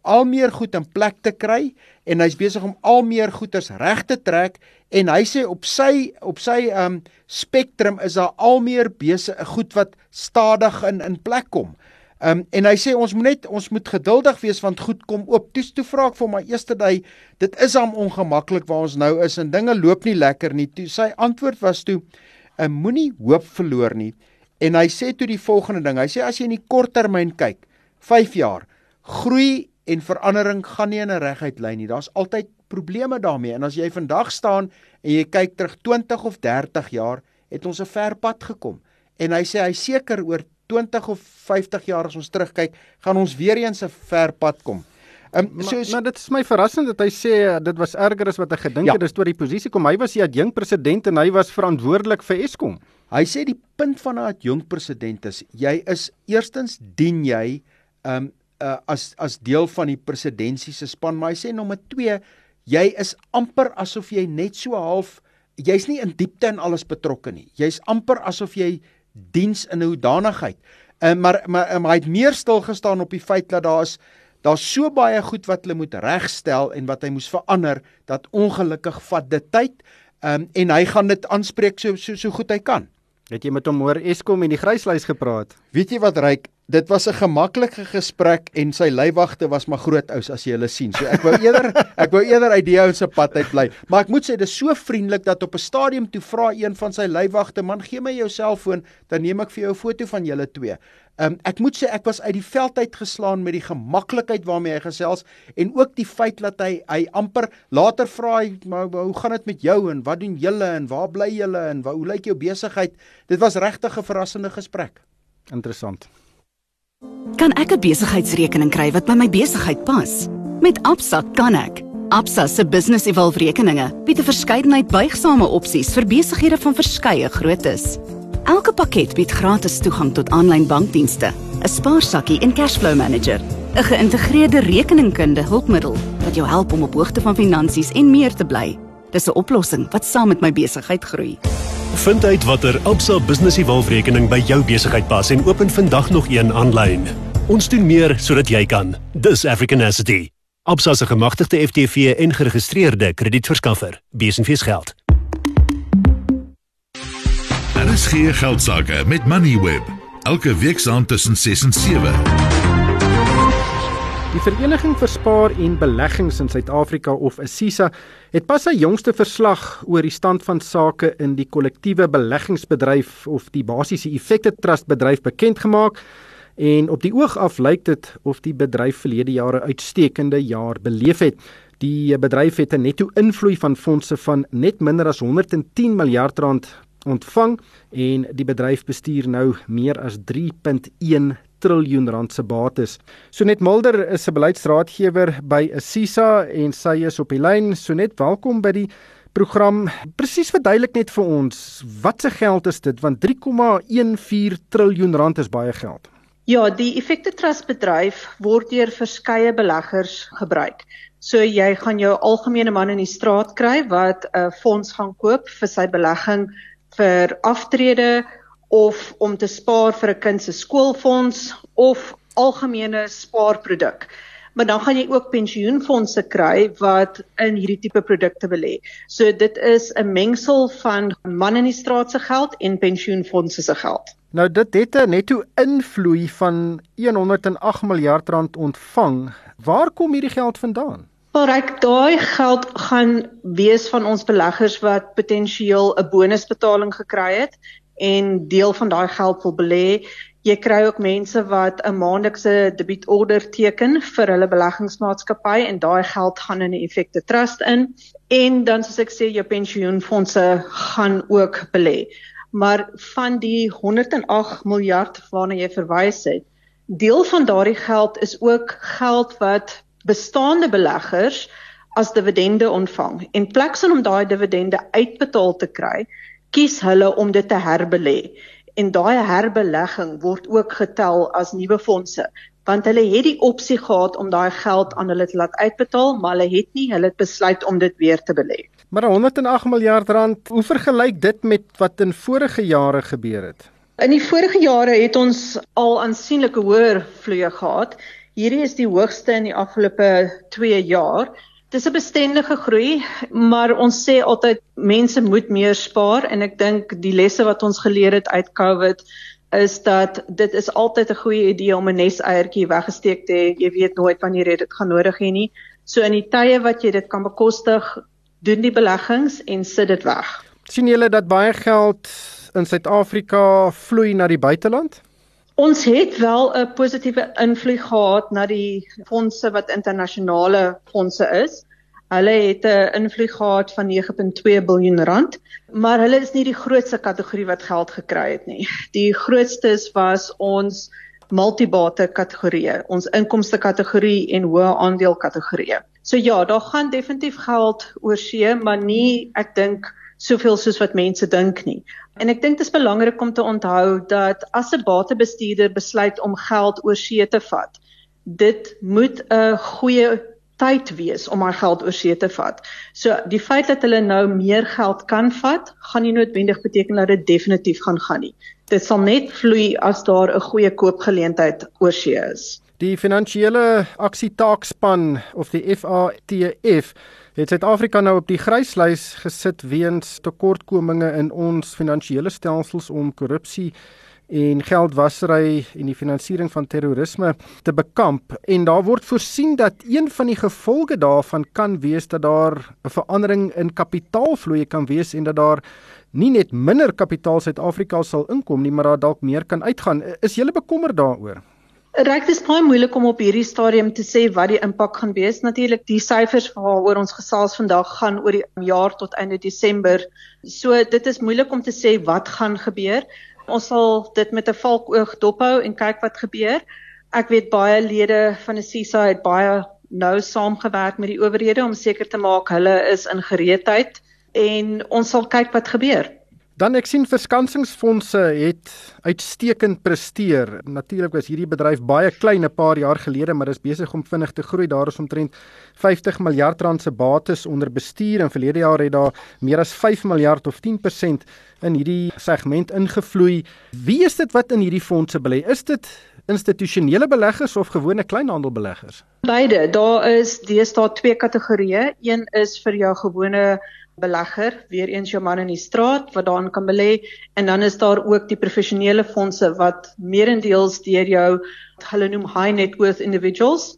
al meer goed in plek te kry en hy's besig om al meer goeders reg te trek en hy sê op sy op sy um spektrum is daar al meer besig goed wat stadig in in plek kom. Um en hy sê ons moet net ons moet geduldig wees want goed kom oop. Toe toe vra ek vir my eerste dag dit is hom ongemaklik waar ons nou is en dinge loop nie lekker nie. Toe sy antwoord was toe 'n moenie hoop verloor nie. En hy sê toe die volgende ding. Hy sê as jy in die kort termyn kyk, 5 jaar, groei en verandering gaan nie in 'n reguit lyn nie. Daar's altyd probleme daarmee. En as jy vandag staan en jy kyk terug 20 of 30 jaar, het ons 'n ver pad gekom. En hy sê hy seker oor 20 of 50 jaar as ons terugkyk, gaan ons weer eens 'n ver pad kom. Um, so maar, maar dit is my verrassend dat hy sê uh, dit was erger as wat hy gedink ja. het. Dis toe die posisie kom. Hy was die adjunk president en hy was verantwoordelik vir Eskom. Hy sê die punt van 'n adjunk president is jy is eerstens dien jy um uh, as as deel van die presidentsie se span, maar hy sê nommer 2 jy is amper asof jy net so half jy's nie in diepte in alles betrokke nie. Jy's amper asof jy diens in 'n hoedanigheid. Uh, maar maar, maar hy het meer stil gestaan op die feit dat daar is Daar's so baie goed wat hulle moet regstel en wat hy moes verander dat ongelukkig vat dit tyd. Ehm um, en hy gaan dit aanspreek so so so goed hy kan. Het jy met hom oor Eskom en die gryslys gepraat? Weet jy wat ryk? Dit was 'n gemaklike gesprek en sy leiwagte was maar groot ous as jy hulle sien. So ek wou eerder ek wou eerder uit die ou se pad uit bly. Maar ek moet sê dis so vriendelik dat op 'n stadium toe vra een van sy leiwagte, "Man, gee my jou selfoon, dan neem ek vir jou 'n foto van julle twee." Um, ek moet sê ek was uit die veld uit geslaan met die gemaklikheid waarmee hy gesels en ook die feit dat hy hy amper later vra hy maar hoe gaan dit met jou en wat doen julle en waar bly julle en waar, hoe lyk jou besigheid dit was regtig 'n verrassende gesprek interessant kan ek 'n besigheidsrekening kry wat by my besigheid pas met Absa kan ek Absa se business evolve rekeninge bied 'n verskeidenheid buigsame opsies vir besighede van verskeie groottes Elke pakket bied gratis toegang tot aanlyn bankdienste, 'n spaarsakkie en cashflow manager, 'n geïntegreerde rekeningkunde hulpmiddel wat jou help om op hoogte van finansies en meer te bly. Dis 'n oplossing wat saam met my besigheid groei. Vind uit watter Absa Business Evolve rekening by jou besigheid pas en open vandag nog een aanlyn. Ons doen meer sodat jy kan. Dis Africanacity. Absa se gemagtigde FTV en geregistreerde kredietverskaffer. Besenfees geld. RSG geldsaake met Moneyweb elke week saam tussen 6 en 7. Die Vereniging vir Spaar en Beleggings in Suid-Afrika of ASISA het pas sy jongste verslag oor die stand van sake in die kollektiewe beleggingsbedryf of die basiese effekte trust bedryf bekend gemaak. En op die oog af lyk dit of die bedryf verlede jare uitstekende jaar beleef het. Die bedryf het 'n netto invloei van fondse van net minder as 110 miljard rand ontvang en die bedryf bestuur nou meer as 3.1 triljoen rand se bates. Sonet Mulder is 'n beleidsraadgewer by Assisa en sy is op die lyn. Sonet, welkom by die program. Presies verduidelik net vir ons, wat se geld is dit? Want 3,14 triljoen rand is baie geld. Ja, die Effekte Trust bedryf word deur verskeie beleggers gebruik. So jy gaan jou algemene man in die straat kry wat 'n fonds gaan koop vir sy belegging vir aftrede of om te spaar vir 'n kind se skoolfonds of algemene spaarproduk. Maar dan gaan jy ook pensioenfonde kry wat in hierdie tipe produkte belê. So dit is 'n mengsel van man in die straat se geld en pensioenfonde se geld. Nou dit het 'n netto invloei van 108 miljard rand ontvang. Waar kom hierdie geld vandaan? Ryk daai geld gaan wees van ons beleggers wat potensieel 'n bonusbetaling gekry het en deel van daai geld wil belê. Jy kry ook mense wat 'n maandelikse debietorder teken vir hulle beleggingsmaatskappy en daai geld gaan in 'n effekte trust in en dan soos ek sê jou pensioenfonde gaan ook belê. Maar van die 108 miljard waarna jy verwys het, deel van daardie geld is ook geld wat bestaande beleggers as dividende ontvang en pleks om daai dividende uitbetaal te kry, kies hulle om dit te herbelê. En daai herbelegging word ook getel as nuwe fondse want hulle het die opsie gehad om daai geld aan hulle te laat uitbetaal, maar hulle het nie, hulle het besluit om dit weer te belê. Maar 108 miljard rand, hoe vergelyk dit met wat in vorige jare gebeur het? In die vorige jare het ons al aansienlike hoër vloeye gehad Hierdie is die hoogste in die afgelope 2 jaar. Dis 'n bestendige groei, maar ons sê altyd mense moet meer spaar en ek dink die lesse wat ons geleer het uit COVID is dat dit is altyd 'n goeie idee om 'n neseiertjie weggesteek te hê. Jy weet nooit wanneer jy dit gaan nodig hê nie. So in die tye wat jy dit kan bekostig, doen die beleggings en sit dit weg. sien julle dat baie geld in Suid-Afrika vloei na die buiteland? Ons het wel 'n positiewe invloed gehad na die fondse wat internasionale fondse is. Hulle het 'n invloed gehad van 9.2 miljard rand, maar hulle is nie die grootste kategorie wat geld gekry het nie. Die grootstes was ons multibate kategorieë, ons inkomste kategorie en hoë aandeel kategorieë. So ja, daar gaan definitief geld oor see, maar nie ek dink soveel soos wat mense dink nie. En ek dink dit is belangrik om te onthou dat as 'n batebestuurder besluit om geld oor see te vat, dit moet 'n goeie tyd wees om my geld oor see te vat. So die feit dat hulle nou meer geld kan vat, gaan nie noodwendig beteken dat dit definitief gaan gaan nie. Dit sal net vloei as daar 'n goeie koopgeleentheid oor see is. Die finansiële aksietaakspan of die FATF het Suid-Afrika nou op die gryslys gesit weens tekortkominge in ons finansiële stelsels om korrupsie en geldwasery en die finansiering van terrorisme te bekamp en daar word voorsien dat een van die gevolge daarvan kan wees dat daar 'n verandering in kapitaalvloei kan wees en dat daar nie net minder kapitaal Suid-Afrika sal inkom nie maar daar dalk meer kan uitgaan is jy bekommerd daaroor Ryk dis baie moeilik om op hierdie stadium te sê wat die impak gaan wees. Natuurlik die syfers waaroor ons gesels vandag gaan oor die jaar tot einde Desember. So dit is moeilik om te sê wat gaan gebeur. Ons sal dit met 'n valkoog dophou en kyk wat gebeur. Ek weet baie lede van die CISA het baie nou saamgewerk met die owerhede om seker te maak hulle is in gereedheid en ons sal kyk wat gebeur. Dan ek sien verskansingsfondse het uitstekend presteer. Natuurlik was hierdie bedryf baie klein 'n paar jaar gelede, maar is besig om vinnig te groei. Daar is omtrent 50 miljard rand se bates onder bestuur en verlede jaar het daar meer as 5 miljard of 10% in hierdie segment ingevloei. Wie is dit wat in hierdie fondse belê? Is dit institusionele beleggers of gewone kleinhandelbeleggers? Beide. Daar is deesdae twee kategorieë. Een is vir jou gewone belegger, weer eens jou man in die straat wat daarin kan belê en dan is daar ook die professionele fondse wat meerendeels deur jou hulle noem high net worth individuals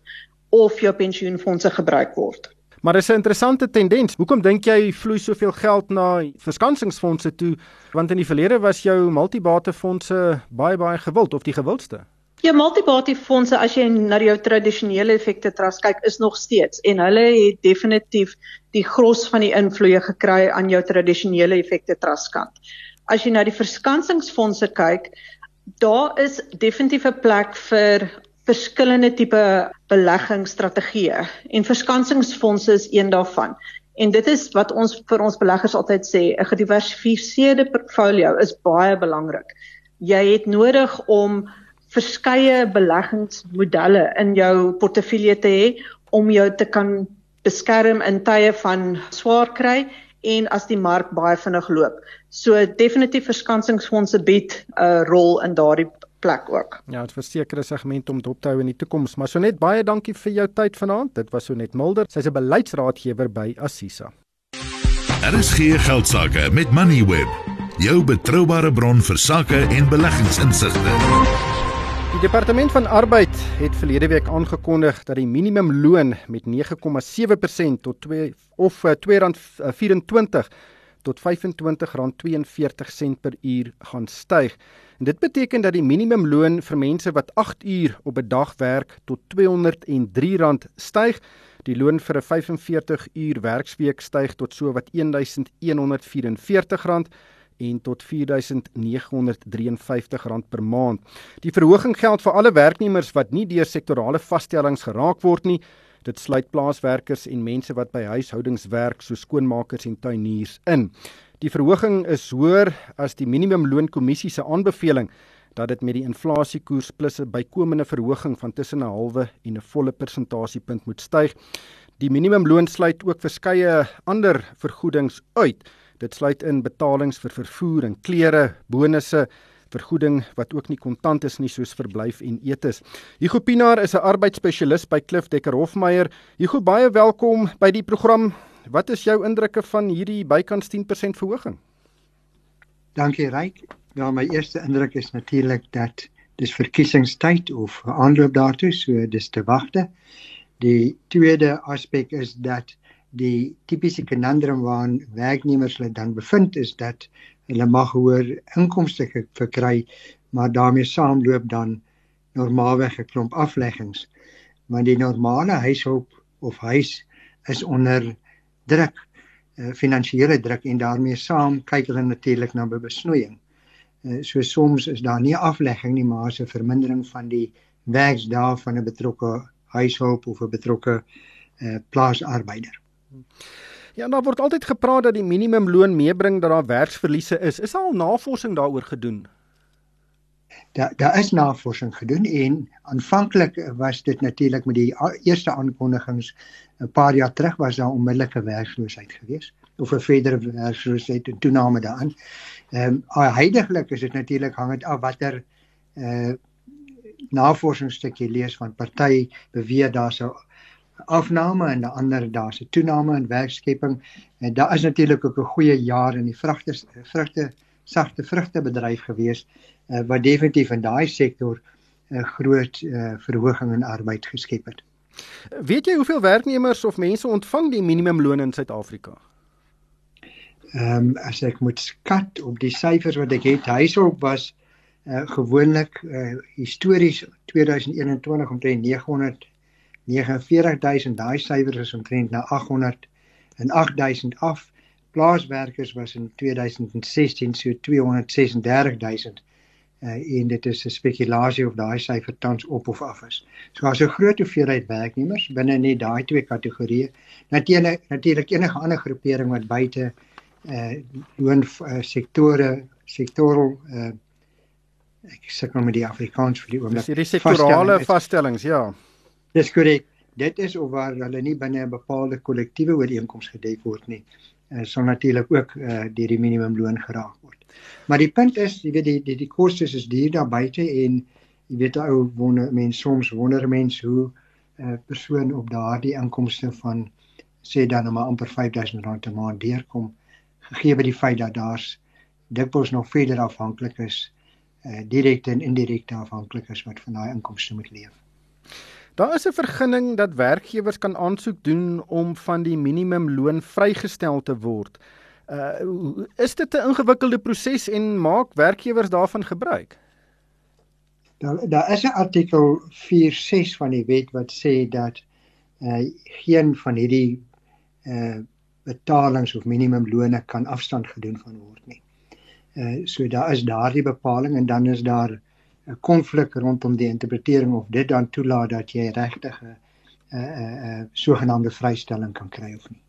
of jou pensioenfondse gebruik word. Maar dis 'n interessante tendens. Hoekom dink jy vloei soveel geld na verskansingsfondse toe want in die verlede was jou multibate fondse baie baie gewild of die gewildste? Ja, multibate fondse as jy na jou tradisionele effekte trust kyk is nog steeds en hulle het definitief die gros van die invloeye gekry aan jou tradisionele effekte trust kant. As jy na die verskansingsfondse kyk, Daar is definitief 'n plek vir verskillende tipe beleggingsstrategieë en verskansingsfondse is een daarvan. En dit is wat ons vir ons beleggers altyd sê, 'n gediversifiseerde portfolio is baie belangrik. Jy het nodig om verskeie beleggingsmodelle in jou portefeulje te hê om jou te kan beskerm in tye van swaar kry en as die mark baie vinnig loop. So definitief verskansingsfondse bied 'n rol in daardie plek ook. Ja, dit verseker 'n segment om dop te hou in die toekoms, maar so net baie dankie vir jou tyd vanaand. Dit was so net Mulder. Sy's 'n beleidsraadgewer by Assisa. Daar is geen geld sake met Moneyweb. Jou betroubare bron vir sake en beleggingsinsigte. Die departement van arbeid het verlede week aangekondig dat die minimumloon met 9,7% tot 2 of R2.24 tot R25.42 per uur gaan styg. En dit beteken dat die minimumloon vir mense wat 8 uur op 'n dag werk tot R203 styg. Die loon vir 'n 45 uur werksweek styg tot so wat R1144 en tot R4953 per maand. Die verhoging geld vir alle werknemers wat nie deur sektorale vaststellings geraak word nie. Dit sluit plaaswerkers en mense wat by huishoudings werk, so skoonmakers en tuiniers in. Die verhoging is hoër as die minimumloonkommissie se aanbeveling dat dit met die inflasiekoers plus 'n bykomende verhoging van tussen 'n halwe en 'n volle persentasiepunt moet styg. Die minimumloon sluit ook verskeie ander vergoedings uit. Dit sluit in betalings vir vervoer en klere, bonusse, vergoeding wat ook nie kontant is nie soos verblyf en etes. Hugo Pinaar is 'n arbeidsspesialis by Klif Dekker Hofmeyer. Hugo, baie welkom by die program. Wat is jou indrukke van hierdie bykans 10% verhoging? Dankie Ryk. Ja, my eerste indruk is natuurlik dat dis verkiesingstyd of aanloop daartoe, so dis te wagte. Die tweede aspek is dat die tipiese conundrum waarin werknemers hulle dan bevind is dat hulle mag hoër inkomste verkry, maar daarmee saamloop dan normaalweg 'n klomp afleggings. Want die normale huishulp of huis is onder druk, uh, finansiële druk en daarmee saam kyk hulle natuurlik na besnoeiing. Uh, so soms is daar nie aflegging nie, maar 'n vermindering van die werksdae van 'n betrokke huishulp of 'n betrokke uh, plaasarbeider. Ja, daar word altyd gepraat dat die minimumloon meebring dat daar werksverliese is. Is al navorsing daaroor gedoen? Daar daar is navorsing gedoen en aanvanklik was dit natuurlik met die eerste aankondigings 'n paar jaar terug was daar onmiddellike werkloosheid geweest of 'n verdere werkloosheid en toename daarin. Ehm um, huidigelik is dit natuurlik hang dit af watter uh navorsingsstukkie lees van party beweer daar sou afname en 'n ander daar's 'n toename in werkskepping en daar is natuurlik ook 'n goeie jaar in die vrugte vrugte sagte vrugtebedryf gewees uh, wat definitief in daai sektor 'n uh, groot uh, verhoging in arbeid geskep het. Weet jy hoeveel werknemers of mense ontvang die minimumloon in Suid-Afrika? Ehm um, as ek moet skat op die syfers wat ek het, huishulp was uh, gewoonlik uh, histories 2021 omtrent 900 49000 daai syfer is omtrent na 808000 af. Plaaswerkers was in 2016 so 236000 uh, en dit is 'n spekulasie of daai syfer tans op of af is. So as 'n groot hoeveelheid werknemers binne net daai twee kategorieë. Natuurlik natuurlik enige ander groepering wat buite uh loon uh, sektore sektoral uh ek sukkel met die Afrikaans vir die oomblik. Dis die sektorale vaststellings, ja. Dis korrek. Dit is of waar hulle nie binne 'n bepaalde kollektiewe ooreenkoms gedek word nie. En sal natuurlik ook uh, deur die minimumloon geraak word. Maar die punt is, jy weet die die die kostes is duur daar buite en jy weet ou wonder mense soms wonder mense hoe 'n uh, eh, persoon op daardie inkomste van sê dan nou maar amper R5000 'n maand deurkom gegee by die feit dat daar's dikwels nog verder afhanklik is uh, direkte en indirekte afhanklikes wat van daai inkomste moet leef. Daar is 'n vergunning dat werkgewers kan aansoek doen om van die minimumloon vrygestel te word. Uh is dit 'n ingewikkelde proses en maak werkgewers daarvan gebruik? Daar daar is 'n artikel 46 van die wet wat sê dat uh geen van hierdie uh betalings of minimumlone kan afstand gedoen van word nie. Uh so daar is daardie bepaling en dan is daar 'n konflik rondom die interpretering of dit dan toelaat dat jy regtig 'n 'n 'n sogenaamde vrystelling kan kry of nie.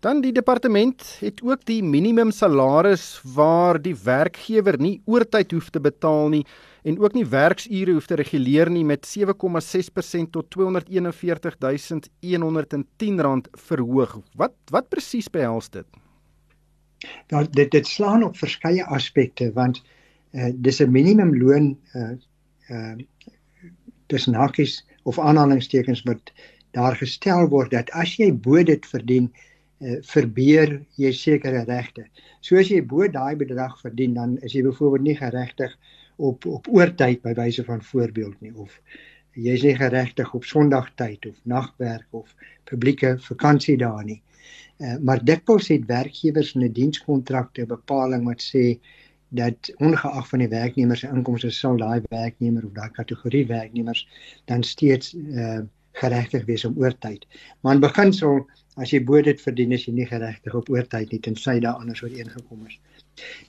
Dan die departement het ook die minimum salaris waar die werkgewer nie oortyd hoef te betaal nie en ook nie werksure hoef te reguleer nie met 7,6% tot R241110 verhoog. Wat wat presies behels dit? Nou dit dit slaan op verskeie aspekte want uh, dis 'n minimumloon uh uh dis nakies of aanhalingstekens wat daar gestel word dat as jy bo dit verdien uh, verbeur jy sekere regte. So as jy bo daai bedrag verdien dan is jy byvoorbeeld nie geregtig op op oortyd by wyse van voorbeeld nie of jy is nie geregtig op Sondagtyd of nagwerk of publieke vakansiedae nie. Uh, maar dikwels het werkgewers in 'n dienskontrakte 'n bepaling wat sê dat ongeag van die werknemer se inkomste sal daai werknemer of daai kategorie werknemers dan steeds uh, geregtig wees om oortyd. Maar in beginsel as jy bo dit verdien is jy nie geregtig op oortyd nie tensy daar anders ooreengekom is.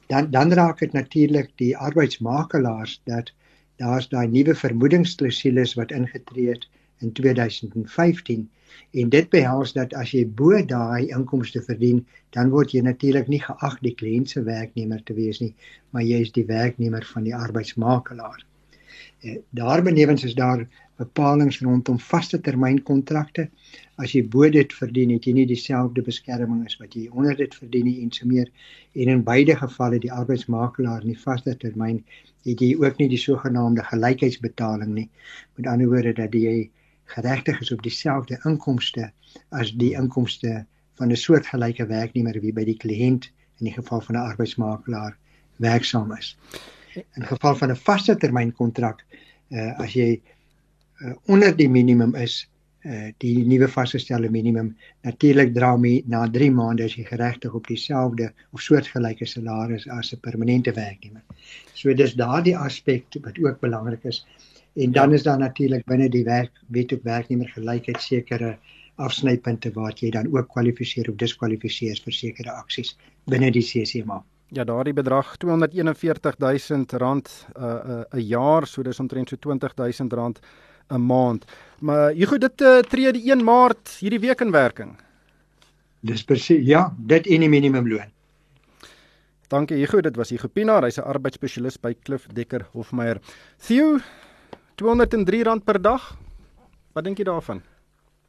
Dan dan raak dit natuurlik die arbeidsmakelaars dat daar's daai nuwe vermoedingsklausules wat ingetree het in 2015 en dit behels dat as jy bo daai inkomste verdien, dan word jy natuurlik nie geag die kliënt se werknemer te wees nie, maar jy is die werknemer van die arbeidsmakelaar. Eh, daarbenewens is daar bepalinge rondom vaste termynkontrakte. As jy bo dit verdien, het jy nie dieselfde beskerming as wat jy onder dit verdien nie en so meer. En in beide gevalle die arbeidsmakelaar in die vaste termyn het jy ook nie die sogenaamde gelykheidsbetaling nie. Met ander woorde dat jy geregtig is op dieselfde inkomste as die inkomste van 'n soortgelyke werknemer wie by die kliënt in die geval van 'n arbeidsmakelaar werksaam is. In geval van 'n vaste termynkontrak, uh, as jy uh, onder die minimum is, uh, die nuwe vasgestelde minimum, natuurlik dra my na 3 maande as jy geregtig op dieselfde of soortgelyke salaris as 'n permanente werknemer. So dis daardie aspek wat ook belangrik is. En dan is daar natuurlik binne die werk wet op werknemer gelykheid sekere afsnypunte waar jy dan ook kwalifiseer of diskwalifiseer vir sekere aksies binne die CCMA. Ja, daardie bedrag R240000 'n uh, 'n jaar, so dis omtrent so R20000 'n maand. Maar jy goed dit uh, tree die 1 Maart hierdie week in werking. Dis presies ja, dit en die minimumloon. Dankie Hugo, dit was Hugo Pinaar, hy's 'n arbeidsspesialis by Klif Dekker Hofmeyer. Theo, R203 per dag. Wat dink jy daarvan?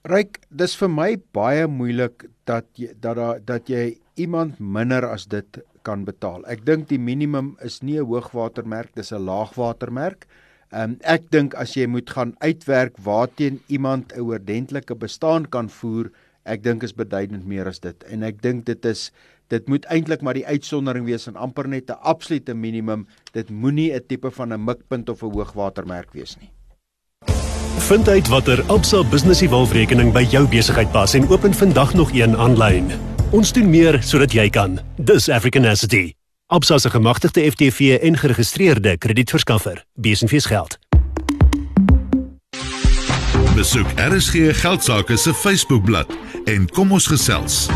Ryk, dis vir my baie moeilik dat jy dat da, dat jy iemand minder as dit kan betaal. Ek dink die minimum is nie 'n hoogwatermerk, dis 'n laagwatermerk. Ehm um, ek dink as jy moet gaan uitwerk waarteen iemand 'n oordentlike bestaan kan voer, ek dink is beduidend meer as dit. En ek dink dit is dit moet eintlik maar die uitsondering wees en amper net 'n absolute minimum. Dit moenie 'n tipe van 'n mikpunt of 'n hoogwatermerk wees nie. Vind uit watter Absa Business Evolve-rekening by jou besigheid pas en open vandag nog een aanlyn. Ons doen meer sodat jy kan. Dis African Asset. Absa se gemagtigde FTV en geregistreerde kredietverskaffer. Besenfees geld. Besoek RSG Geldsaake se Facebookblad en kom ons gesels.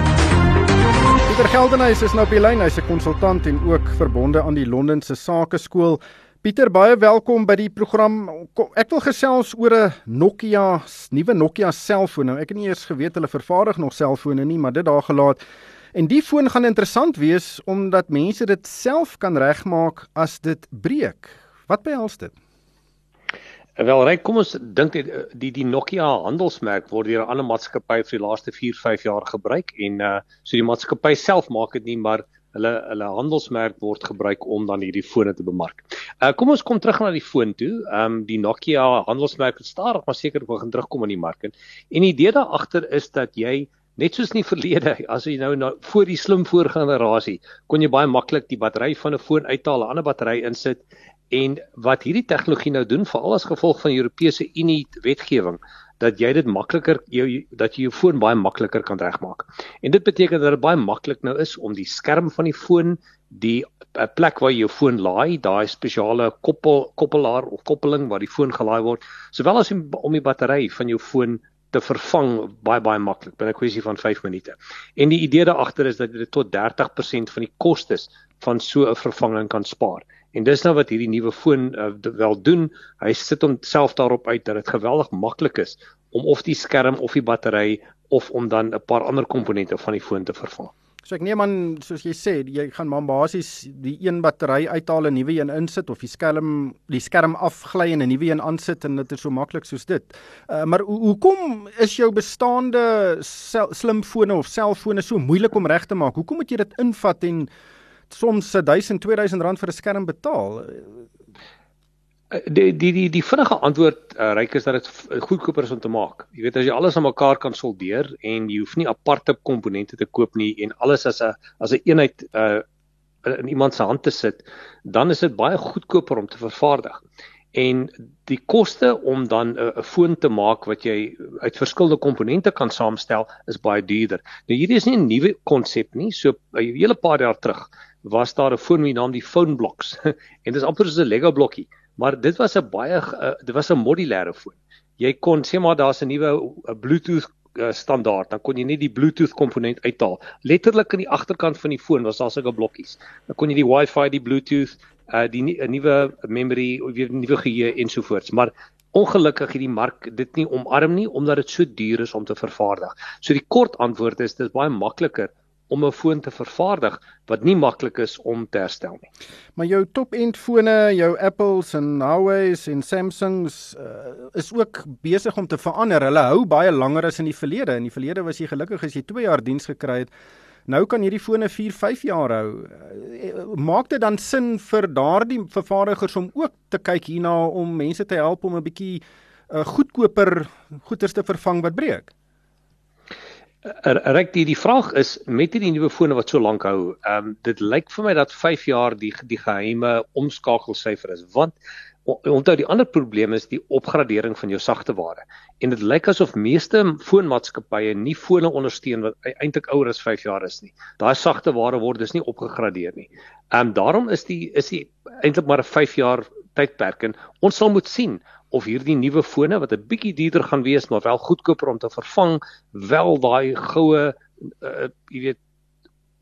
Pieter Geldenhuys is nou op die lyn. Hy's 'n konsultant en ook verbonde aan die Londense Sakeskool. Pieter, baie welkom by die program. Ek wil gesels oor 'n Nokia, nuwe Nokia selfoon. Nou, ek het nie eers geweet hulle vervaardig nog selfone nie, maar dit daar gelaat. En die foon gaan interessant wees omdat mense dit self kan regmaak as dit breek. Wat behels dit? Wel, reg, kom ons dink net eh, die die Nokia handelsmerk word deur 'n ander maatskappy vir die laaste 4, 5 jaar gebruik en uh so die maatskappy self maak dit nie, maar hulle hulle handelsmerk word gebruik om dan hierdie fone te bemark. Uh kom ons kom terug na die foon toe. Um die Nokia handelsmerk het stadig maar seker begin terugkom in die mark en en die idee daar agter is dat jy net soos in die verlede as jy nou na voor die slim voorgenerasie kon jy baie maklik die battery van 'n foon uithaal, 'n ander battery insit En wat hierdie tegnologie nou doen veral as gevolg van Europese Unie wetgewing dat jy dit makliker jou dat jy jou foon baie makliker kan regmaak. En dit beteken dat dit baie maklik nou is om die skerm van die foon, die eh, plek waar jy jou foon laai, daai spesiale koppel koppelaar of koppeling waar die foon gelaai word, sowel as om die battery van jou foon te vervang baie baie maklik binne 'n kwessie van 5 minute. En die idee daar agter is dat jy tot 30% van die kostes van so 'n vervanging kan spaar En dis nou wat hierdie nuwe foon uh, wel doen. Hy sit homself daarop uit dat dit geweldig maklik is om of die skerm of die battery of om dan 'n paar ander komponente van die foon te vervang. So ek neem aan soos jy sê, jy gaan maar basies die een battery uithaal en 'n nuwe een insit of die skerm die skerm afgly en 'n nuwe een aansit en dit is so maklik soos dit. Uh, maar hoekom is jou bestaande slimfone of selfone so moeilik om reg te maak? Hoekom moet jy dit invat en soms 1000 2000 rand vir 'n skerm betaal? Eh, die die die die vinnige antwoord uh, ryk is dat dit goedkoper is om te maak. Jy weet as jy alles aan mekaar kan soldeer en jy hoef nie aparte komponente te koop nie en alles as 'n as 'n een eenheid uh in iemand se hand te sit, dan is dit baie goedkoper om te vervaardig. En die koste om dan 'n uh, foon te maak wat jy uit verskillende komponente kan saamstel is baie duurder. Nou hierdie is nie 'n nuwe konsep nie. So 'n hele paar jaar terug was daar 'n foon met die naam die Phone Blocks en dit is amper soos 'n Lego blokkie maar dit was 'n baie uh, dit was 'n modulêre foon. Jy kon sê maar daar's 'n nuwe uh, Bluetooth uh, standaard, dan kon jy net die Bluetooth komponent uithaal. Letterlik aan die agterkant van die foon was daar sulke blokkies. Dan kon jy die Wi-Fi, die Bluetooth, uh, die 'n nuwe memory, weer nuwe geheue ensovoorts. Maar ongelukkig hierdie mark dit nie omarm nie omdat dit so duur is om te vervaardig. So die kort antwoord is dit is baie makliker om 'n foon te vervaardig wat nie maklik is om te herstel nie. Maar jou top-end fone, jou Apples en Huawei's en Samsungs uh, is ook besig om te verander. Hulle hou baie langer as in die verlede. In die verlede was jy gelukkig as jy 2 jaar diens gekry het. Nou kan hierdie fone 4, 5 jaar hou. Uh, maak dit dan sin vir daardie vervaardigers om ook te kyk hierna om mense te help om 'n bietjie uh, goedkoper goederes te vervang wat breek? Ryk die die vraag is met hierdie nuwe fone wat so lank hou, ehm um, dit lyk vir my dat 5 jaar die die geheime omskakelsyfer is want onthou die ander probleem is die opgradering van jou sagte ware en dit lyk asof meeste foonmaatskappye nie fone ondersteun wat e-, eintlik ouer as 5 jaar is nie. Daai sagte ware word dus nie opgegradeer nie. Ehm um, daarom is die is die eintlik maar 'n 5 jaar tydperk en ons sal moet sien of hierdie nuwe fone wat 'n bietjie duurder gaan wees maar wel goedkoper om te vervang wel daai goue uh, jy weet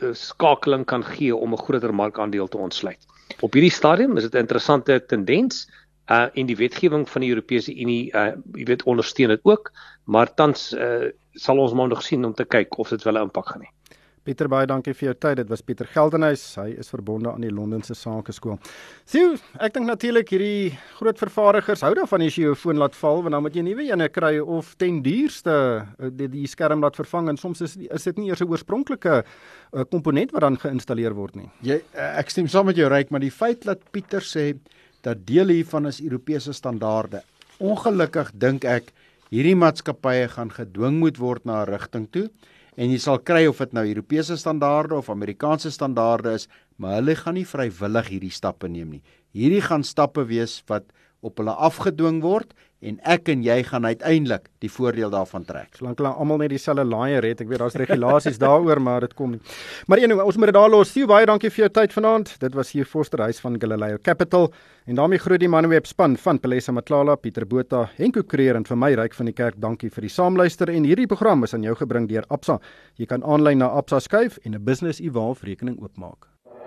uh, skakeling kan gee om 'n groter markandeel te ontsluit. Op hierdie stadium is dit 'n interessante tendens uh in die wetgewing van die Europese Unie uh jy weet ondersteun dit ook maar tans uh sal ons maar nog sien om te kyk of dit wel 'n impak gaan hê. Pieter baie dankie vir jou tyd. Dit was Pieter Geldenhuys. Hy is verbonde aan die Londense Sakeskool. Sien, ek dink natuurlik hierdie groot vervaardigers hou daarvan as jy jou foon laat val want dan moet jy 'n nuwe een kry of ten duurste eh, die, die skerm laat vervang en soms is is dit nie eers 'n oorspronklike uh, komponent wat dan geïnstalleer word nie. Jy uh, ek stem saam met jou Ryk, maar die feit dat Pieter sê dat deel hiervan is Europese standaarde. Ongelukkig dink ek hierdie maatskappye gaan gedwing moet word na 'n rigting toe en jy sal kry of dit nou Europese standaarde of Amerikaanse standaarde is, maar hulle gaan nie vrywillig hierdie stappe neem nie. Hierdie gaan stappe wees wat op hulle afgedwing word en ek en jy gaan uiteindelik die voordeel daarvan trek. Solank hulle almal net dieselfde laaier het, ek weet daar's regulasies daaroor, maar dit kom nie. Maar eenou, ons moet dit daar los. Sien baie dankie vir jou tyd vanaand. Dit was hier Forster Huis van Galileo Capital en daarmee groet die Manweb span van Pelesa Matlala, Pieter Botha, Henko Creer en vir my ryk van die kerk. Dankie vir die saamluister en hierdie program is aan jou gebring deur Absa. Jy kan aanlyn na Absa skuif en 'n business evolve rekening oopmaak.